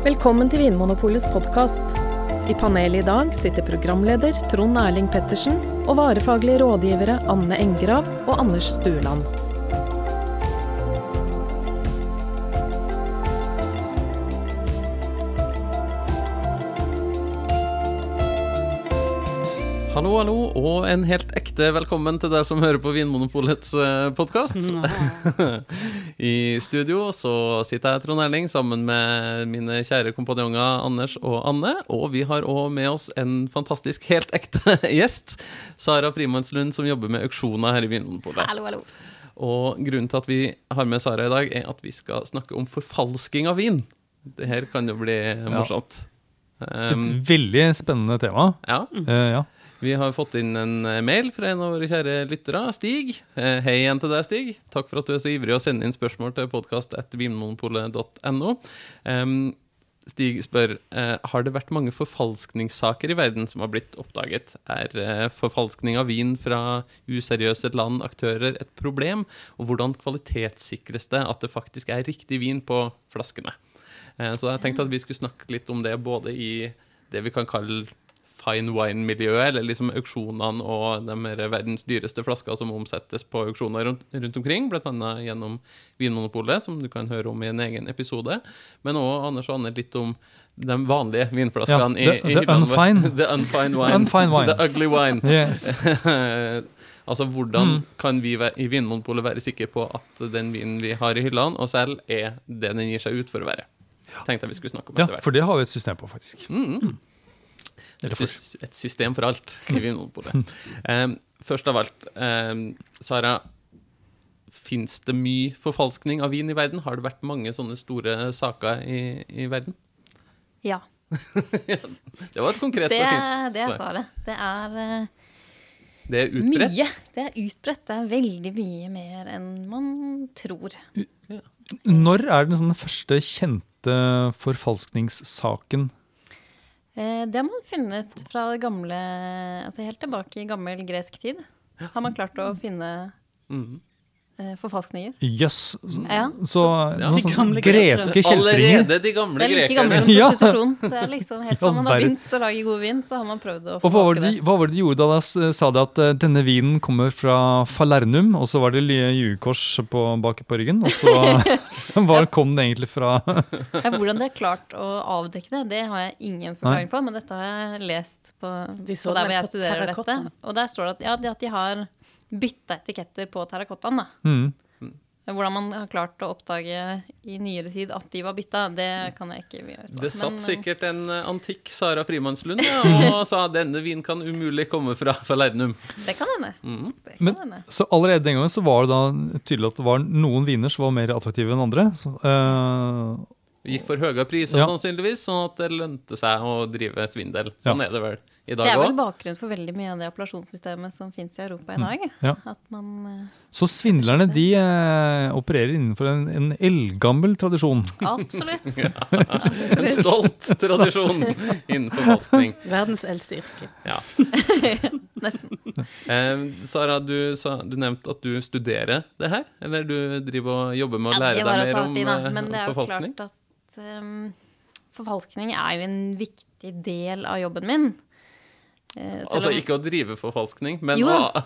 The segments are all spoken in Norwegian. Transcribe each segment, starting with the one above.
Velkommen til Vinmonopolets podkast. I panelet i dag sitter programleder Trond Erling Pettersen og varefaglige rådgivere Anne Engrav og Anders Stueland. Hallo, hallo, og en helt ekte velkommen til deg som hører på Vinmonopolets podkast. I studio så sitter jeg, Trond Erling, sammen med mine kjære kompanjonger Anders og Anne. Og vi har òg med oss en fantastisk, helt ekte gjest. Sara Frimannslund, som jobber med auksjoner her i Vinmonopolet. Hallo, hallo. Og grunnen til at vi har med Sara i dag, er at vi skal snakke om forfalsking av vin. Det her kan jo bli morsomt. Et Um, veldig spennende tema. ja. Uh, ja. Vi har fått inn en eh, mail fra en av våre kjære lyttere, Stig. Eh, Hei igjen til deg, Stig. Takk for at du er så ivrig å sende inn spørsmål til podkast.vinmonopolet.no. Um, Stig spør eh, har det vært mange forfalskningssaker i verden som har blitt oppdaget. Er forfalskning av vin fra useriøse land, aktører, et problem? Og hvordan kvalitetssikres det at det faktisk er riktig vin på flaskene? Så jeg tenkte at vi skulle snakke litt om det både i det vi kan kalle fine wine-miljøet, eller liksom auksjonene og de verdens dyreste flasker som omsettes på auksjoner rundt, rundt omkring, bl.a. gjennom Vinmonopolet, som du kan høre om i en egen episode. Men òg Anders og Anne litt om de vanlige vinflaskene Ja, i, the- i the unfine. The unfine wine. Unfine wine. The ugly wine. Yes. altså, hvordan Mm. kan vi i Vinmonopolet være sikre på at den vinen vi har i hyllene og selv, er det den gir seg ut for å være? Tenkte jeg vi skulle snakke om Ja, etter hvert. for det har vi et system på, faktisk. Mm. Et Et system for alt i Vinmonopolet. um, først av alt, um, Sara. Fins det mye forfalskning av vin i verden? Har det vært mange sånne store saker i, i verden? Ja, Det var et konkret det, og fint det er svar. svaret. Det er eh, Det er utbredt. mye. Det er utbredt. Det er veldig mye mer enn man tror. når er den sånn første kjente forfalskningssaken? Eh, Det har man funnet fra det gamle Altså helt tilbake i gammel gresk tid. Har man klart å finne mm eh, forfalskninger. Jøss. Ja. Så Ja. noen sånne greske kjeltringer. Allerede de gamle Det er like grekerne. gammelt som Ja. prostitusjon. Det er liksom Helt Ja, fra man har begynt å lage god vin, så har man prøvd å Og hva var, det de, hva var det de gjorde da de sa de at eh, denne vinen kommer fra Falernum, og så var det lille bak på ryggen, og så var, kom den egentlig fra Ja, hvordan de har klart å avdekke det, det har jeg ingen forklaring på, men dette har jeg lest på, De på der hvor jeg studerer dette. Og der står det at, ja, det at de har bytta etiketter på terrakottaen. da. mm. Hvordan man har klart å oppdage i nyere tid at de var bytta, det kan jeg ikke gjøre. på. Det satt Men, eh, sikkert en eh, antikk Sara Frimannslund ja, og sa denne vinen kan umulig komme fra Falernum. Det kan hende. Mm. Men-. Så allerede den gangen så var det da tydelig at det var noen viner som var mer attraktive enn andre. Så, uh, Gikk for høye priser Ja. sannsynligvis, sånn at det lønte seg å drive svindel. Sånn Ja. er det vel i Det er vel bakgrunnen for veldig mye av det appellasjonssystemet som fins i Europa i dag. Mm. Ja. At man eh, Så svindlerne de eh, opererer innenfor en, en eldgammel tradisjon. Absolutt. En Absolutt. stolt tradisjon innen forvaltning. Verdens eldste yrke. Ja. Nesten. Eh, Sara, du, sa, du nevnte at du studerer det her? Eller du driver og jobber med å lære deg mer om i, da. eh, Men det er jo klart at um, forvaltning er jo en viktig del av jobben min. Eh, Altså om- ikke å drive forfalskning, men Jo, å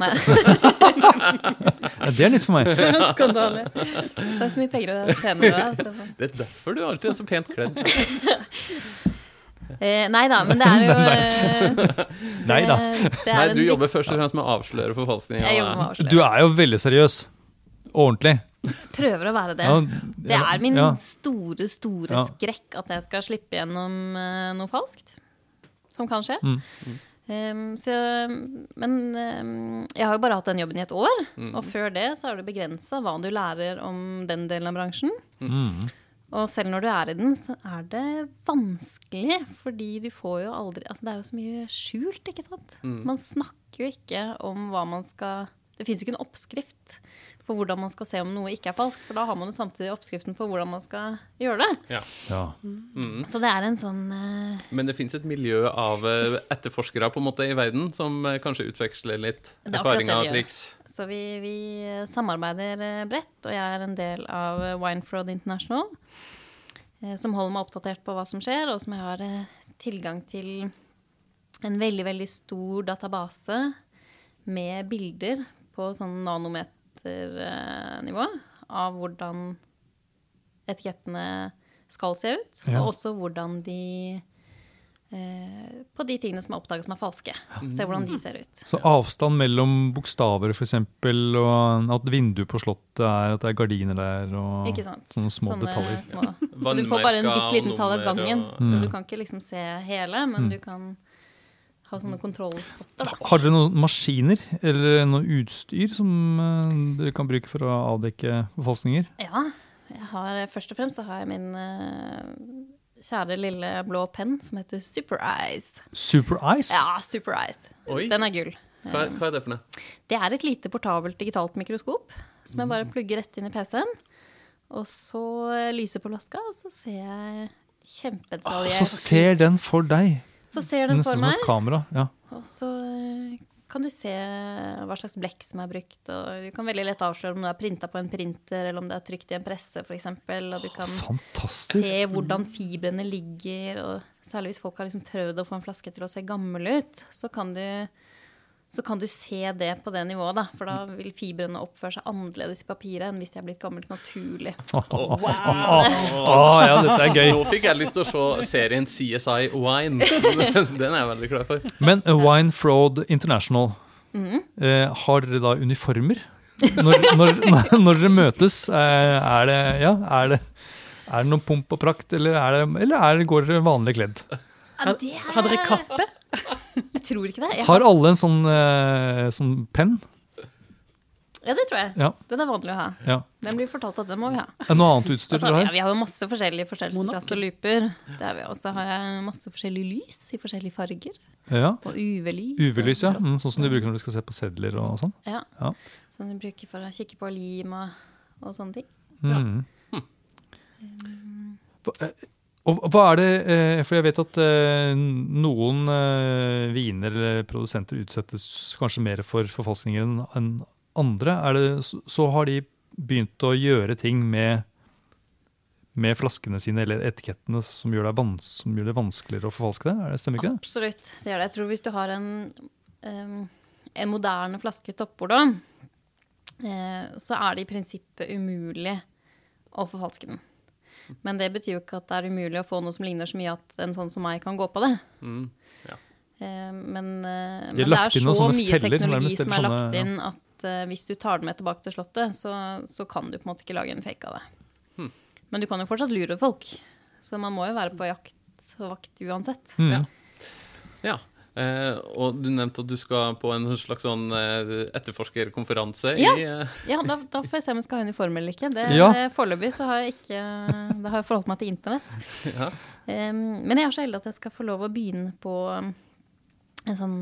Ja, det er nytt for meg. Skandale. det er så mye penger å tjene. Det er derfor du alltid er så pent kledd. Eh, nei da, men det er jo eh, Nei da. det- det er Nei, du jobber først og fremst med å avsløre forfalskning. Jeg jobber med å avsløre. Du er jo veldig seriøs. Ordentlig. Prøver å være det. Ja, Det er min ja. store, store Ja. skrekk at jeg skal slippe gjennom eh, noe falskt. Som kan skje. Mm. Um, så, men um, jeg har jo bare hatt den jobben i et år. Mm. Og før det så er det begrensa hva du lærer om den delen av bransjen. Mm. Og selv når du er i den, så er det vanskelig, fordi du får jo aldri Altså det er jo så mye skjult, ikke sant. Mm. Man snakker jo ikke om hva man skal Det fins jo ikke en oppskrift for hvordan man skal se om noe ikke er falskt, for da har man jo samtidig oppskriften på hvordan man skal gjøre det. Ja. Ja. Mm. Så det er en sånn uh... Men det fins et miljø av uh, etterforskere på en måte i verden som uh, kanskje utveksler litt er erfaringer det og triks. Så vi, vi samarbeider bredt, og jeg er en del av Winefraud International. som holder meg oppdatert på hva som skjer, og som jeg har tilgang til en veldig, veldig stor database med bilder på sånn nanometernivå av hvordan etikettene skal se ut, Ja. og også hvordan de eh, På de tingene som er oppdaget som er falske. Se hvordan de ser ut. Så avstand mellom bokstaver, f.eks., og at vinduet på slottet er at det er gardiner der, og Ikke sant? sånne små detaljer. små- Så du får bare en bitte liten tall av gangen. og- Så Mm. du kan ikke liksom se hele, men du kan ha sånne kontrollspotter. da. Har dere noen maskiner eller noe utstyr som eh, dere kan bruke for å avdekke forfalskninger? Ja. Jeg har, først og fremst så har jeg min uh, kjære lille blå penn som heter Super Eyes. Super Eyes? Ja, Super Eyes. Oi, Den er gull. hva, hva er det for noe? Det er et lite portabelt digitalt mikroskop som jeg bare plugger rett inn i PC-en. Og så lyser på flaska, og så ser jeg kjempedetaljert Så ser den for deg. Så ser den Nesten for som meg. et kamera. Ja. Og så eh, kan du se hva slags blekk som er brukt. Og du kan veldig lett avsløre om det er printa på en printer, eller om det er trykt i en presse, f.eks. Og du kan Fantastisk. se hvordan fibrene ligger. Og særlig hvis folk har liksom prøvd å få en flaske til å se gammel ut, så kan du, så kan du se det på det nivået. Da. For da vil fibrene oppføre seg annerledes i papiret enn hvis de er blitt gammelt naturlig. Wow! Å ja, dette er gøy. Nå fikk jeg lyst til å se serien CSI Wine. Den er jeg veldig klar for. Men eh, Wine Fraud International, Mhm. eh, har dere da uniformer? Når, når, når dere møtes, eh, er det ja, er det, er det noen pomp og prakt, eller, er det, eller er det, går dere vanlig kledd? Hadde er- Har dere kappe? Jeg tror ikke det. Jeg Har alle en sånn, eh, sånn penn? Ja, det tror jeg. Ja. Den er vanlig å ha. ja. Den blir fortalt at den må vi ha. Er det noe annet utstyr Altså, dere ja, har? vi har jo masse forskjellige forstørrelsesglass og luper. Det har vi. Og så har jeg masse forskjellige lys i forskjellige farger. Ja. Og UV-lys. UV-lys, ja. Mm, sånn som de bruker når de skal se på sedler og sånn. ja. Ja. Som du bruker for å kikke på lim og, og sånne ting. Mm. Hva- eh, Og hva er det eh, For jeg vet at eh, noen eh, viner eller produsenter utsettes kanskje mer for forfalskninger enn andre. Det, så, har de begynt å gjøre ting med, med flaskene sine eller etikettene som gjør, det vans, som gjør det vanskeligere å forfalske det? Er det stemmer ikke det? Absolutt. Det gjør det. Jeg tror hvis du har en, en moderne flaske toppbord, så er det i prinsippet umulig å forfalske den. Men det betyr jo ikke at det er umulig å få noe som ligner så mye at en sånn som meg kan gå på det. Mm. Eh, Men, eh, men det er inn så sånne mye feller, teknologi som er sånne- lagt ja. inn at eh, hvis du tar det med tilbake til Slottet, så, så kan du på en måte ikke lage en fake av det. Hmm. Men du kan jo fortsatt lure folk. Så man må jo være på jakt og vakt uansett. Mm. Ja. Ja. Eh, og du nevnte at du skal på en slags sånn eh, etterforskerkonferanse Ja. i eh, Ja, da, da får jeg se om jeg skal ha uniform eller ikke. Det, Ja. det- Foreløpig så har jeg ikke Da har jeg forholdt meg til internett. ja. Eh, men jeg er så heldig at jeg skal få lov å begynne på um, en sånn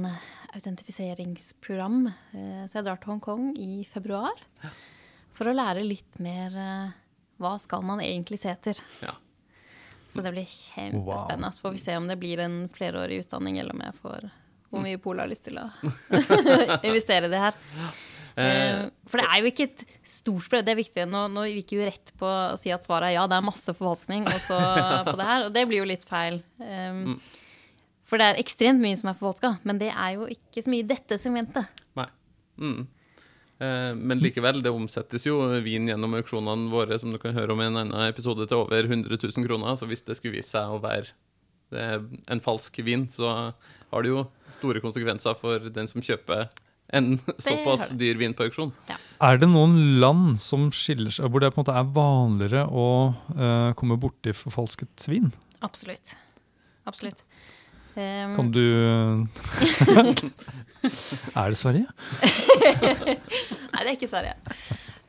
autentifiseringsprogram. Eh, så jeg drar til Hongkong i februar for å lære litt mer eh, hva skal man egentlig se etter. Ja. Så det blir kjempespennende. Så får vi se om det blir en flerårig utdanning, eller om jeg får hvor mye Pola har lyst til å investere i det her. Eh, For det er jo ikke et stort problem. Det er viktig. Nå, nå gikk jo rett på å si at svaret er ja, det er masse forfalskning også på det her. Og det blir jo litt feil. Um, For det er ekstremt mye som er forfalska, men det er jo ikke så mye i dette segmentet. Nei. Mm. Eh, men likevel, det omsettes jo vin gjennom auksjonene våre, som du kan høre om i en annen episode, til over 100 000 kroner. Så hvis det skulle vise seg å være eh, en falsk vin, så har det jo store konsekvenser for den som kjøper en såpass dyr vin på auksjon. Er det noen land som skiller seg, hvor det på en måte er vanligere å eh, komme borti forfalsket vin? Absolutt. Absolutt. Um, Kan du Er det Sverige? Nei, det er ikke Sverige.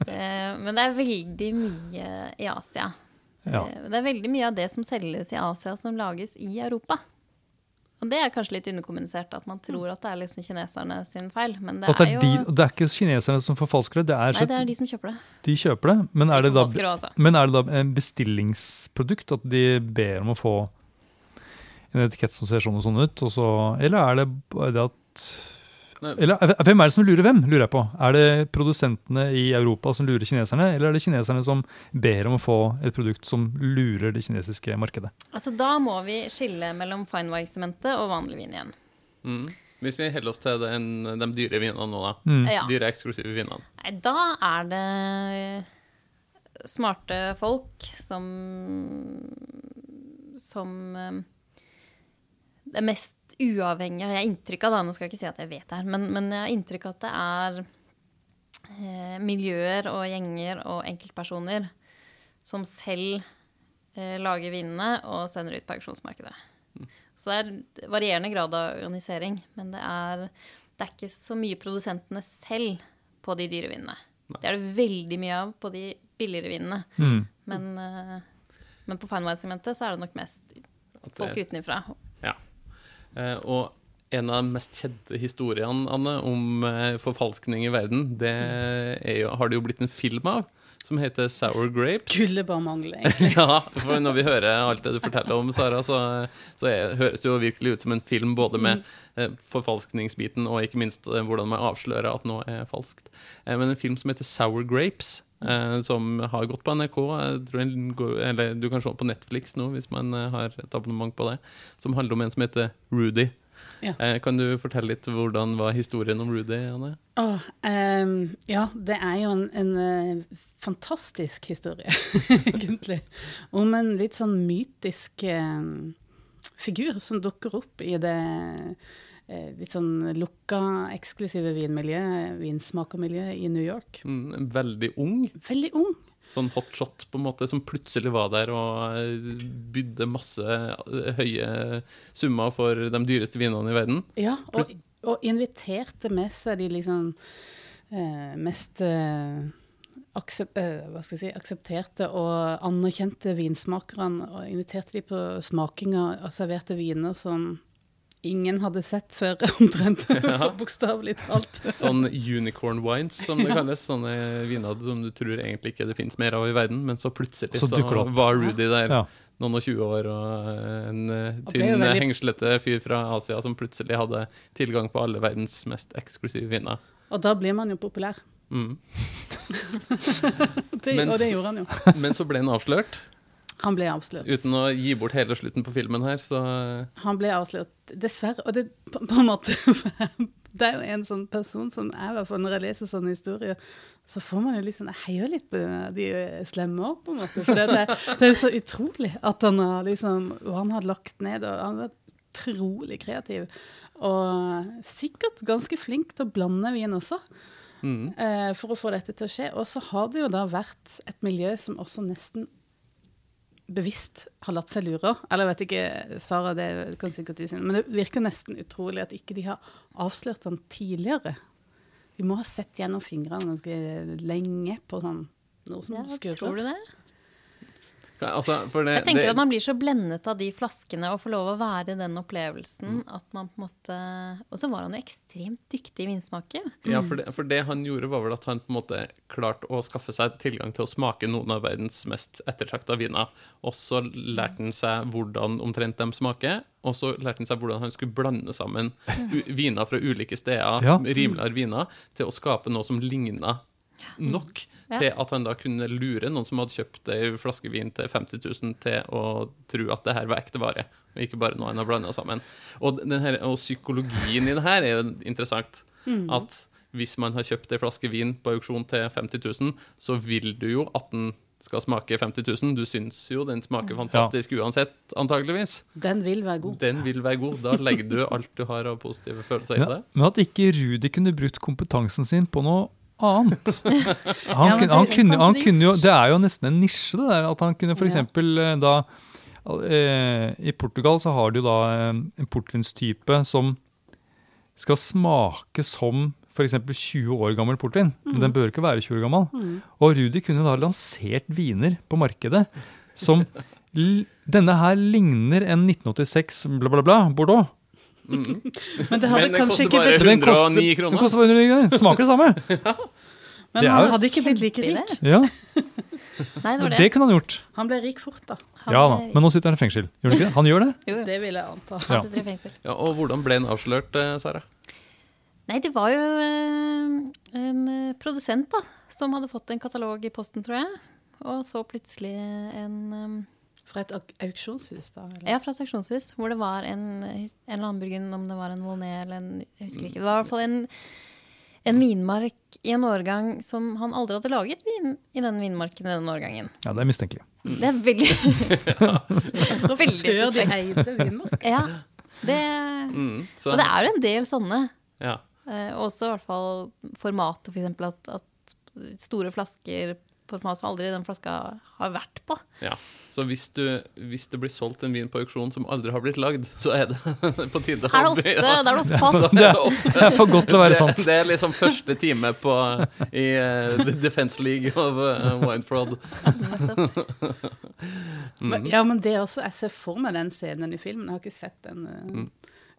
Uh, Men det er veldig mye i Asia. Ja. Eh, Det er veldig mye av det som selges i Asia, som lages i Europa. Og det er kanskje litt underkommunisert, at man tror at det er liksom kineserne sin feil. Men det det er er, jo de, det er ikke kineserne som forfalsker det, det er, Nei, det er de som kjøper det. de kjøper det. Men er De det, da, men er det da en bestillingsprodukt? At de ber om å få en etikett som ser sånn og sånn ut? Og så, eller er det bare det at Eller hvem er det som lurer hvem, lurer jeg på. Er det produsentene i Europa som lurer kineserne, eller er det kineserne som ber om å få et produkt som lurer det kinesiske markedet? Altså, da må vi skille mellom fine wine-sementet og vanlig vin igjen. Mm. Hvis vi holder oss til den, de dyre vinene nå, da. Mm. Ja. Dyre, eksklusive vinene. Nei, da er det smarte folk som Som eh, det mest uavhengige Jeg har inntrykk av det, nå skal jeg ikke si at jeg vet det her, men, men jeg har inntrykk av at det er eh, miljøer og gjenger og enkeltpersoner som selv eh, lager vinene og sender ut på auksjonsmarkedet. Så det er varierende grad av organisering, men det er, det er ikke så mye produsentene selv på de dyre vinene. Det er det veldig mye av på de billigere vinene. Mm. Men, eh, men på finewine-segmentet så er det nok mest folk utenfra. Eh, og en av de mest kjente historiene, Anne, om eh, forfalskning i verden, det er jo, har det jo blitt en film av, som heter Sour Grapes. Skulle bare mangle, egentlig. Ja, for når vi hører alt det du forteller om, Sara, så, så er, høres det jo virkelig ut som en film, både med eh, forfalskningsbiten og ikke minst hvordan man avslører at noe er falskt. Men en film som heter Sour Grapes, som har gått på NRK, går, eller du kan se den på Netflix nå hvis man eh, har et abonnement på det, som handler om en som heter Rudy. Ja. Eh, kan du fortelle litt hvordan var historien om Rudy, Anne? Oh, um, ja, det er jo en, en eh, fantastisk historie, egentlig. Om en litt sånn mytisk eh, figur som dukker opp i det eh, litt sånn lukka, eksklusive vinmiljø, vinsmakermiljø i New York. Mm, veldig ung, Veldig ung. sånn hotshot på en måte, som plutselig var der og eh, bydde masse eh, høye summer for de dyreste vinene i verden. Ja, og, og inviterte med seg de liksom eh, mest eh, aksep, eh, hva skal si, aksepterte og anerkjente vinsmakerne. Og inviterte de på smakinger og serverte viner som ingen hadde sett før, omtrent. Ja. Bokstavelig talt. Sånn unicorn wines, som det kalles. Sånne viner som du tror egentlig ikke det finnes mer av i verden, men så plutselig Så så, var Rudy der. Ja. Noen og 20 år og en eh, tynn, veldig- hengslete fyr fra Asia som plutselig hadde tilgang på alle verdens mest eksklusive viner. Og da blir man jo populær. Mm. Det, Mens- og det gjorde han jo. Men så ble han avslørt, Han ble avslørt. uten å gi bort hele slutten på filmen her, så Han ble avslørt, dessverre. Og det på, på en måte Det er jo en sånn person som er, i hvert fall når jeg leser sånne historier, så får man jo litt sånn Jeg heier litt på de, de slemme òg, på en måte. For det, det, det er jo så utrolig at han har liksom Hva han har lagt ned. og Han var utrolig kreativ. Og sikkert ganske flink til å blande vin også, mm. eh, for å få dette til å skje. Og så har det jo da vært et miljø som også nesten bevisst har latt seg lure. Eller jeg vet ikke, Sara, det kan sikkert du si, men det virker nesten utrolig at ikke de har avslørt han tidligere. De må ha sett gjennom fingrene ganske lenge på sånn noe som Ja, skurrer. tror du det? Altså, for det, Jeg tenker det, at man blir så blendet av de flaskene og får lov å være i den opplevelsen at man på en måte Og så var han jo ekstremt dyktig vinsmaker. Ja, for det, for det han gjorde, var vel at han på en måte klarte å skaffe seg tilgang til å smake noen av verdens mest ettertrakta viner. Og så lærte han seg hvordan omtrent de smaker, og så lærte han seg hvordan han skulle blande sammen viner fra ulike steder, Ja. rimeligere viner, til å skape noe som ligna nok Ja. til at han da kunne lure noen som hadde kjøpt ei flaske vin til 50 000, til å tro at det her var ekte vare, og ikke bare noe han har blanda sammen. Og, den her, og psykologien i det her er jo interessant. At hvis man har kjøpt ei flaske vin på auksjon til 50 000, så vil du jo at den skal smake 50 000. Du syns jo den smaker fantastisk uansett, antageligvis. Den vil være god. Den vil være god. Da legger du alt du har av positive følelser i Ja, det. men at ikke Rudi kunne brukt kompetansen sin på noe annet. Han, kunne, han, kunne, han kunne jo, Det er jo nesten en nisje, det der. At han kunne f.eks. Ja. da eh, I Portugal så har du da eh, en portvinstype som skal smake som f.eks. 20 år gammel portvin. Men den bør ikke være 20 år gammel. Og Rudi kunne da lansert viner på markedet som Denne her ligner en 1986 bla, bla, bla Bordeaux. Men det hadde Men kanskje koster ikke bare blitt, Den 109 koster, kroner. Det koster bare 109 kroner. Smaker det samme. men det er han jo hadde ikke blitt like rik. Ja, Nei, det var det det. kunne han gjort. Han ble rik fort, da. Han Ja da, ble- Men nå sitter han i fengsel. Gjør han ikke det? Han gjør det? jo, jo. Det vil jeg anta. Ja. Han sitter i fengsel. Ja, og hvordan ble den avslørt, eh, Sara? Nei, det var jo eh, en eh, produsent da, som hadde fått en katalog i posten, tror jeg. Og så plutselig en eh, Fra et auksjonshus, da? Eller? Ja, fra et auksjonshus, hvor det var en, en eller annen burgen, om det var en Volnay eller en Jeg husker ikke. Det var i hvert fall en, en vinmark i en årgang som han aldri hadde laget vin i den vinmarken i den årgangen. Ja, det er mistenkelig. Det er veldig Fra veldig før de eide Vinmark. Ja. Det, Mm, og det er jo en del sånne. ja. Eh, også i hvert fall formatet, for eksempel at, at store flasker format som aldri den flaska har vært på. Ja. Så hvis, du, hvis det blir solgt en vin på auksjon som aldri har blitt lagd, så er det på tide det å bli- da er det ofte fast. Er det ofte Det er for godt til å være sant. det er liksom første time på, i uh, The Defense League of uh, Wine Fraud. mm. Ja, men det er også Jeg ser for meg den scenen i filmen. Jeg har ikke sett den uh,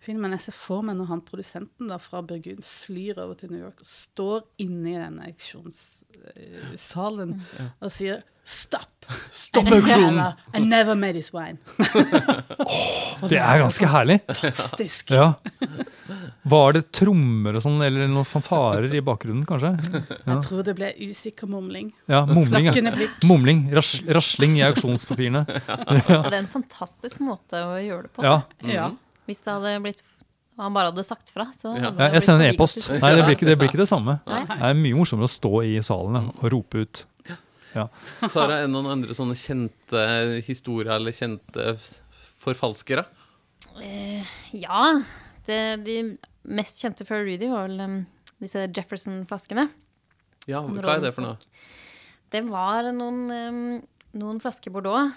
filmen. Jeg ser for meg når han produsenten da fra Burgund flyr over til New York og står inne i denne auksjonssalen og sier Stopp! Stopp auksjonen! never- I never made this wine. Det er ganske herlig. Fantastisk. Ja. Var det trommer og sånn, eller noen fanfarer i bakgrunnen, kanskje? Jeg tror det ble usikker mumling. Ja, mumling. Ja. Mumling. Ras rasling i auksjonspapirene. Ja, det er en fantastisk måte å gjøre det på. Ja. Ja. Hvis det hadde blitt han bare hadde sagt fra, så Ja. hadde Ja, jeg sender en e-post. Nei, det blir, ikke, det blir ikke det samme. Nei. Det er mye morsommere å stå i salen og rope ut. Sara, er det noen andre sånne kjente historier eller kjente forfalskere? Eh, ja. Det, de mest kjente før Rudy var vel um, disse Jefferson-flaskene. Ja, hva er det for noe? Det var noen, um, noen flasker Bordeaux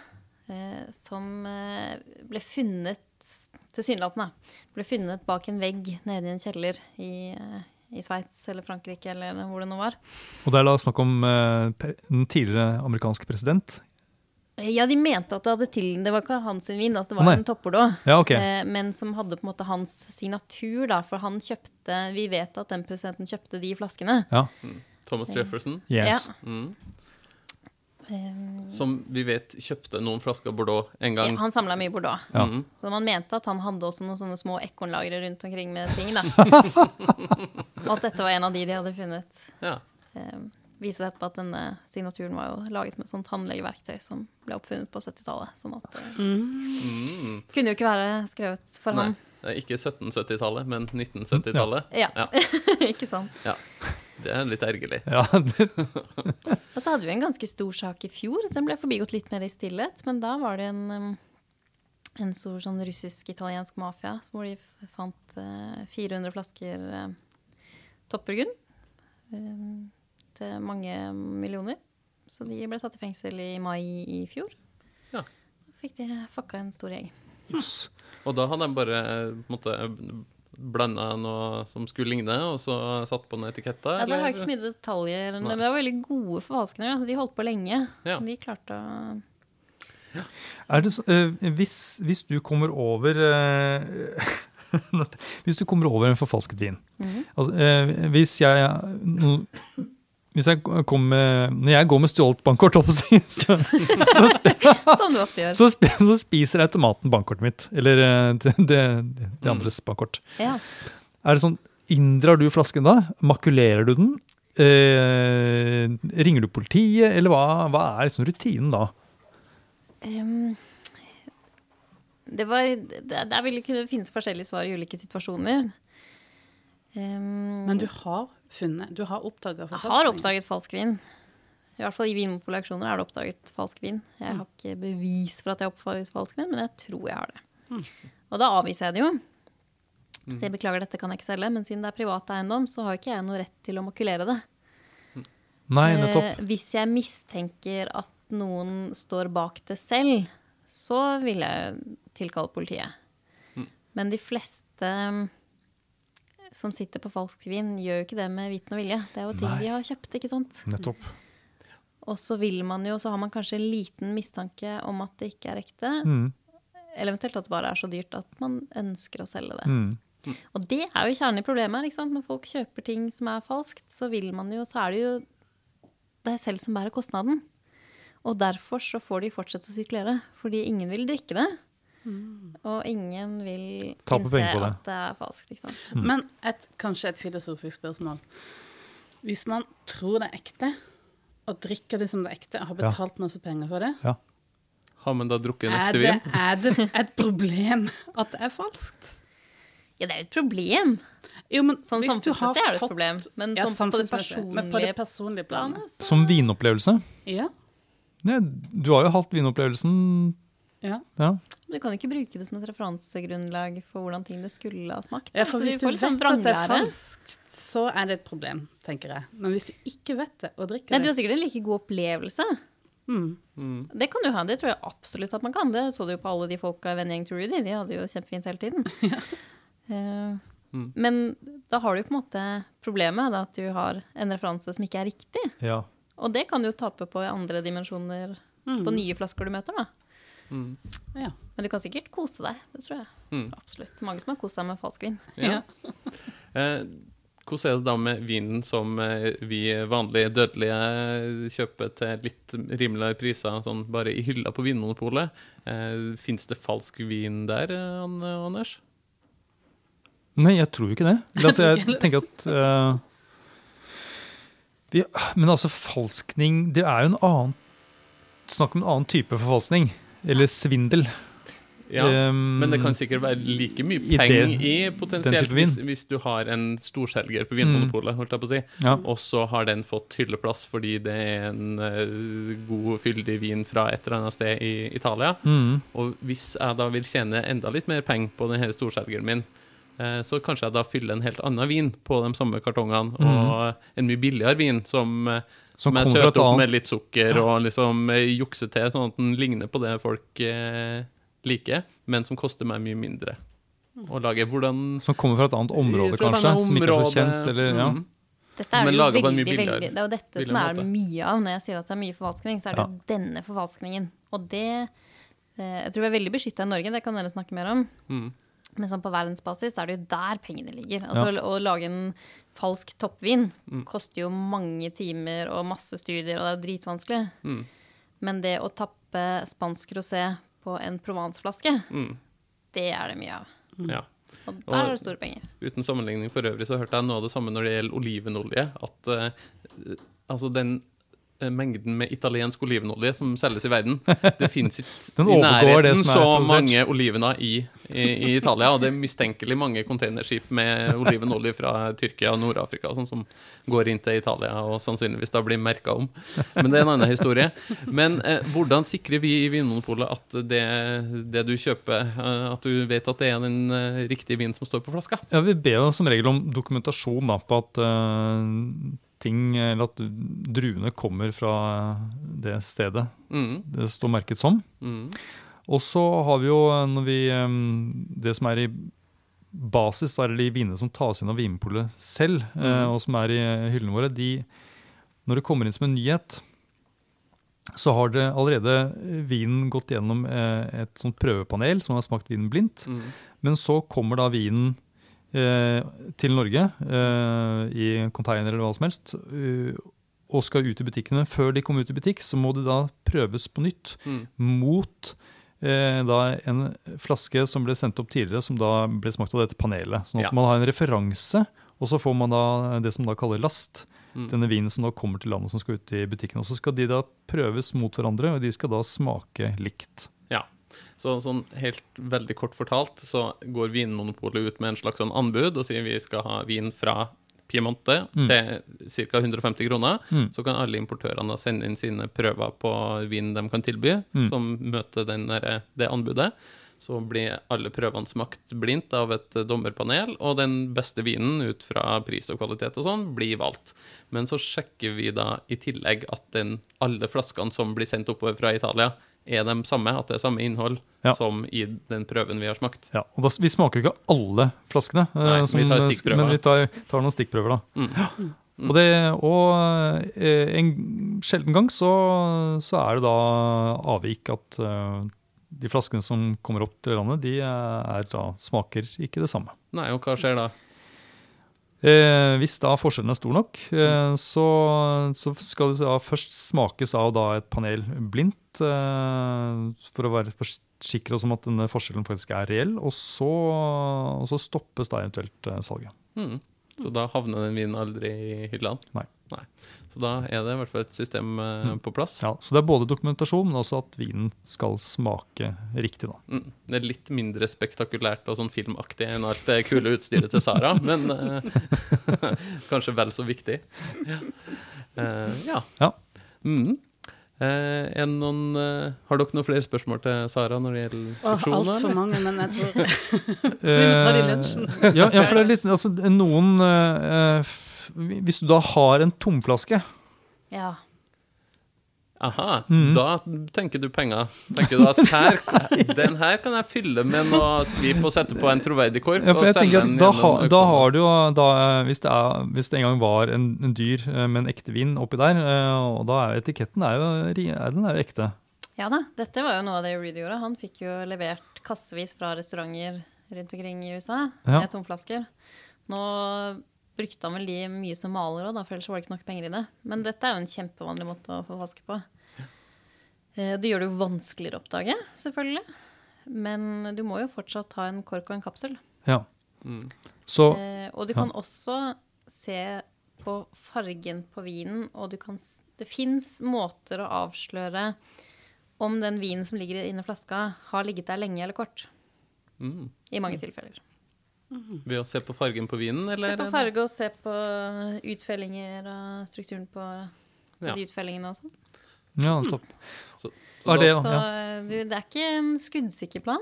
eh, som eh, ble funnet Tilsynelatende. Ble funnet bak en vegg nede i en kjeller i, eh, i Sveits eller Frankrike eller hvor det nå var. Og det er da snakk om eh, den tidligere amerikanske president. Eh, Ja, de mente at det hadde til Det var ikke hans sin vin, altså det var nei. en toppbordeaux. Ja, ok. Eh, men som hadde på en måte hans signatur, da. For han kjøpte Vi vet at den presidenten kjøpte de flaskene. Ja. Thomas Jefferson, Yes. mm, Eh, som vi vet kjøpte noen flasker Bordeaux en ja, gang. han samla mye Bordeaux. Ja. Mm. Så man mente at han hadde også noen sånne små ekornlagre rundt omkring med ting, da. Og at dette var en av de de hadde funnet. Ja. Eh, viser seg etterpå at denne signaturen var jo laget med sånt tannlegeverktøy som ble oppfunnet på 70-tallet. Sånn at det Mm. kunne jo ikke være skrevet for Nei, ham. ikke 1770-tallet, men 1970-tallet. Ja, Ja. ikke sant. Det er litt ergerlig. Ja, Og så hadde vi en ganske stor sak i fjor. Den ble forbigått litt mer i stillhet. Men da var det en, um, en stor sånn russisk-italiensk mafia hvor de fant eh, 400 flasker uh, toppburgund eh, til mange millioner. Så de ble satt i fengsel i mai i fjor. Ja. Da fikk de fucka en stor gjeng. Og da hadde de bare måtte, blanda noe som skulle ligne, og så satt på noen etiketter? Ja, det har ikke så mye detaljer. Nei. Men det var veldig gode forfalskninger. Altså, de holdt på lenge. Ja. De klarte å er det så, eh, hvis, hvis du kommer over eh, Hvis du kommer over en forfalsket vin Mhm. altså, eh, Hvis jeg hvis jeg kommer, Når jeg går med stjålet bankkort, så, så, ofte gjør. så, så spiser automaten bankkortet mitt. Eller eh, det, det, det andres bankkort. Ja. Er det sånn, Inndrar du flasken da? Makulerer du den? Eh, ringer du politiet, eller hva, hva er liksom rutinen da? Um, det var Der, der vil det kunne finnes forskjellige svar i ulike situasjoner. Um, Men du har funnet Du har oppdaga jeg har oppdaget falsk vin. I hvert fall i Vinmonopolet-auksjoner er det oppdaget falsk vin. Jeg har ikke bevis for at jeg har oppdaget falsk vin, men jeg tror jeg har det. Og da avviser jeg det jo. Så jeg beklager, dette kan jeg ikke selge, men siden det er privat eiendom, så har ikke jeg noe rett til å makulere det. Nei, nettopp. Eh, hvis jeg mistenker at noen står bak det selv, så vil jeg tilkalle politiet. Men de fleste mm, som sitter på falsk vin, gjør jo ikke det med viten og vilje. Det er jo ting Nei. de har kjøpt, ikke sant. nettopp. Og så vil man jo, så har man kanskje en liten mistanke om at det ikke er ekte. Mm, Eller eventuelt at det bare er så dyrt at man ønsker å selge det. mm. Og det er jo kjernen i problemet. Ikke sant? Når folk kjøper ting som er falskt, så vil man jo, så er det jo deg selv som bærer kostnaden. Og derfor så får de fortsette å sirkulere. Fordi ingen vil drikke det. Og ingen vil innse det. at det er falskt. liksom. Mm. Men et, kanskje et filosofisk spørsmål. Hvis man tror det er ekte, og drikker det som det er ekte, og har Ja. betalt masse penger for det, Har man da drukket en ekte det, vin? er det et problem at det er falskt? Ja, det er jo et problem. Jo, men Sånn samfunnsmessig er det et problem. Men Ja, sånn på det men på det personlige personlige planet. planet så Som vinopplevelse. Ja, ja. du har jo hatt vinopplevelsen. Ja. Ja. Du kan ikke bruke det som et referansegrunnlag for hvordan ting det skulle ha smakt. ja, for Så hvis du sånn vet at det er falskt, så er det et problem, tenker jeg. Men hvis du ikke vet det, og drikker Nei, du har sikkert en like god opplevelse. mm. Mm. Det kan du ha, det tror jeg absolutt at man kan. Det så du jo på alle de folka i vennegjeng til Rudy. De hadde jo kjempefint hele tiden. Eh, Mm. Men da har du på en måte problemet, da, at du har en referanse som ikke er riktig. ja. Og det kan du jo tape på i andre dimensjoner Mm. på nye flasker du møter, da. Mm. Ja. Men du kan sikkert kose deg. Det tror jeg. Mm. Absolutt. Mange som har kost seg med falsk vin. Ja. Eh, hvordan er det da med vinen som eh, vi vanlige dødelige kjøper til litt rimeligere priser, sånn bare i hylla på Vinmonopolet? Eh, Fins det falsk vin der, eh, Anders? Nei, jeg tror jo ikke det. Altså, jeg tenker at uh, vi, Men altså, falskning Det er jo en annen Snakk om en annen type forfalskning. Eller svindel. Ja, Um, men det kan sikkert være like mye penger i potensielt hvis, hvis du har en storselger på Vinmonopolet, holdt jeg på å si, Ja. og så har den fått hylleplass fordi det er en uh, god, fyldig vin fra et eller annet sted i Italia. Mm. Og hvis jeg da vil tjene enda litt mer penger på denne storselgeren min, eh, så kanskje jeg da fyller en helt annen vin på de samme kartongene, og en mye billigere vin som, eh, Som jeg søter opp med litt sukker og liksom eh, til, sånn at den ligner på det folk eh, liker, men som koster meg mye mindre å lage. Hvordan Som kommer fra et annet område, Fra et kanskje? annet Som ikke er så kjent? Eller, ja. mm. Dette er Men det jo laget på en veldig, mye billigere- veldig Det er jo dette som er måte. mye av når jeg sier at det er mye forvalskning, Så er det jo denne forvalskningen. Og det eh, Jeg tror vi er veldig beskytta i Norge, det kan dere snakke mer om. Mm. Men sånn på verdensbasis er det jo der pengene ligger. Altså Å lage en falsk toppvin Mm. koster jo mange timer og masse studier, og det er jo dritvanskelig. Mm. Men det å tappe spansk rosé på en Provence-flaske, Mm. det er det mye av. Ja. Og Og- der er det store penger. Uten sammenligning for øvrig så hørte jeg noe av det samme når det gjelder olivenolje. At uh, altså den mengden med italiensk olivenolje som selges i verden Det fins ikke i nærheten så mange olivener i, i, i Italia. Og det er mistenkelig mange containerskip med olivenolje fra Tyrkia og Nord-Afrika sånn som går inn til Italia og sannsynligvis da blir merka om. Men det er en annen historie. Men eh, hvordan sikrer vi i Vinmonopolet at det, det du kjøper, eh, at du vet at det er den eh, riktige vinen som står på flaska? Ja, Vi ber jo som regel om dokumentasjon da, på at eh, ting, eller at druene kommer fra det stedet Mm, det står merket som. mm. Og så har vi jo eh, når vi, eh, det som er i basis, da er det de vinene som tas inn av Vinpolet selv, eh, Mhm. og som er i eh, hyllene våre, de, når det kommer inn som en nyhet, så har det allerede eh, vinen gått gjennom eh, et sånt prøvepanel som har smakt vinen blindt. Mm. Men så kommer da vinen eh, til Norge eh, i container eller hva som helst, eh, og skal ut i butikkene. Før de kommer ut i butikk, så må det da prøves på nytt Mm. mot eh, da en flaske som ble sendt opp tidligere, som da ble smakt av dette panelet. Sånn at Ja. man har en referanse, og så får man da det som da kaller last. Mm. Denne vinen som da kommer til landet som skal ut i butikken. Og så skal de da prøves mot hverandre, og de skal da smake likt. Så sånn helt veldig kort fortalt så går Vinmonopolet ut med en slags sånn anbud og sier vi skal ha vin fra Piemonte Mm. til ca. 150 kroner. Mm. Så kan alle importørene sende inn sine prøver på vin de kan tilby, Mm. som møter den der, det anbudet. Så blir alle prøvene smakt blindt av et dommerpanel, og den beste vinen ut fra pris og kvalitet og sånn blir valgt. Men så sjekker vi da i tillegg at den, alle flaskene som blir sendt oppover fra Italia, er de samme, at det er samme innhold Ja. som i den prøven vi har smakt. Ja, og da, Vi smaker jo ikke alle flaskene, Nei, Nei, vi tar eh, men vi tar, tar noen stikkprøver. da. Mm. Og, det, og eh, en sjelden gang så, så er det da avvik at eh, de flaskene som kommer opp til landet, de er da, smaker ikke det samme. Nei, og hva skjer da? Eh, hvis da forskjellen er stor nok, eh, så, så skal det da først smakes av da et panel blindt, eh, for å være forsikre oss om at denne forskjellen faktisk er reell, og så, og så stoppes da eventuelt eh, salget. Mm. Så da havner den vinen aldri i hyllene? Nei. Så da er det i hvert fall et system eh, Mm. på plass. Ja, så det er både dokumentasjon, men også at vinen skal smake riktig. da. Mm. Det er litt mindre spektakulært og sånn filmaktig enn alt det kule utstyret til Sara, men uh, kanskje vel så viktig. Ja. Uh, ja. Ja. Mm. Eh, er noen, eh, har dere noen flere spørsmål til Sara når det gjelder auksjoner? Altfor mange, men jeg tror vi tror vi tar i lunsjen. Eh, ja, ja, for det er litt altså, Noen eh, Hvis du da har en tomflaske Ja. Aha, Mm. da tenker du penger. Tenker du at her, den her kan jeg fylle med noe skvip og sette på en troverdig kork ja, for jeg tenker at da, ha, da har du jo da, hvis, det er, hvis det en gang var en, en dyr eh, med en ekte vin oppi der, eh, og da er jo etiketten er jo, den er jo ekte. ja da. Dette var jo noe av det Reed gjorde. Han fikk jo levert kassevis fra restauranter rundt omkring i USA Ja. med tomflasker. Nå brukte han vel de mye som maler òg, for ellers var det ikke nok penger i det. Men dette er jo en kjempevanlig måte å få flaske på. Eh, Det gjør det jo vanskeligere å oppdage, selvfølgelig. Men du må jo fortsatt ha en kork og en kapsel. Ja. Mm. Så Eh, og du kan også se på fargen på vinen, og du kan, det fins måter å avsløre om den vinen som ligger inni flaska, har ligget der lenge eller kort. Mm. I mange tilfeller. Ved å se på fargen på vinen, Se på farge og se på utfellinger og strukturen på Ja. de utfellingene og sånn. ja, topp. Så, Er da- det, Så ja. du, det er ikke en skuddsikker plan.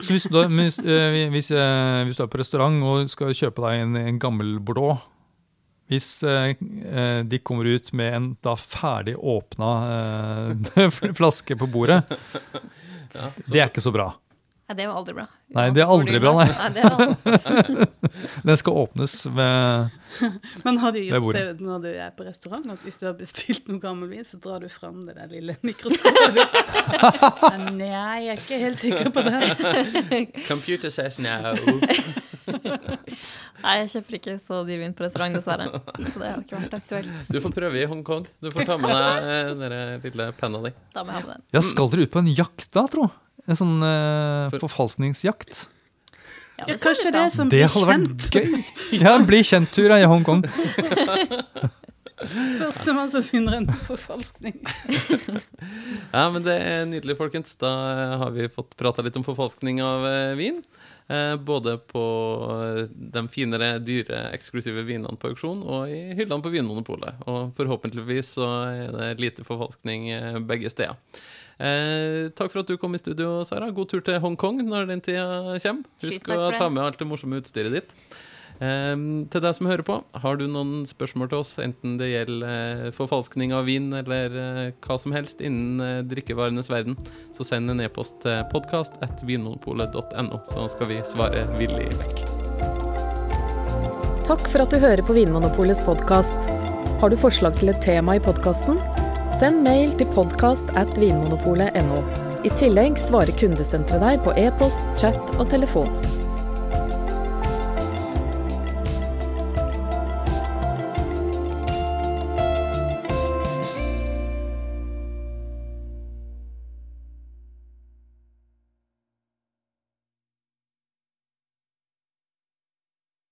Så hvis du, da, hvis, eh, hvis, eh, hvis du er på restaurant og skal kjøpe deg en, en gammel Bordeaux Hvis eh, eh, de kommer ut med en da ferdig åpna eh, flaske på bordet, ja, så, det er ikke så bra. Nei, det er jo aldri bra. Nei, det er aldri bra, nei. nei det aldri. Den skal åpnes ved Men har du gjort det når du er på restaurant? At hvis du har bestilt noe gammel vin, så drar du fram det der lille mikroskopet? Nei, jeg er ikke helt sikker på det. Computer says no. Nei, jeg kjøper ikke så dyr vin på restaurant, dessverre. Så det har ikke vært aktuelt. Du får prøve i Hongkong. Du får ta med deg eh, den lille penna di. Da må jeg ha med den. Ja, skal dere ut på en jakt da, tro? En sånn eh, For- forfalskningsjakt? Ja, det kanskje det som Det blir hadde kjent. vært gøy! Ja, bli kjent-tur i Hongkong. Førstemann som finner en forfalskning. Ja, men det er nydelig, folkens. Da eh, har vi fått prata litt om forfalskning av eh, vin. Eh, både på eh, de finere, dyre, eksklusive vinene på auksjon og i hyllene på Vinmonopolet. Og forhåpentligvis så er det lite forfalskning eh, begge steder. Eh, takk for at du kom i studio, Sara. God tur til Hongkong når den tida kommer. Husk å ta med alt det morsomme utstyret ditt. Eh, til deg som hører på, har du noen spørsmål til oss, enten det gjelder eh, forfalskning av vin eller eh, hva som helst innen eh, drikkevarenes verden, så send en e-post til podkast.vinmonopolet.no, så skal vi svare villig vekk. Takk for at du hører på Vinmonopolets podkast. Har du forslag til et tema i podkasten? Send mail til podkast at vinmonopolet.no. I tillegg svarer kundesenteret deg på e-post, chat og telefon.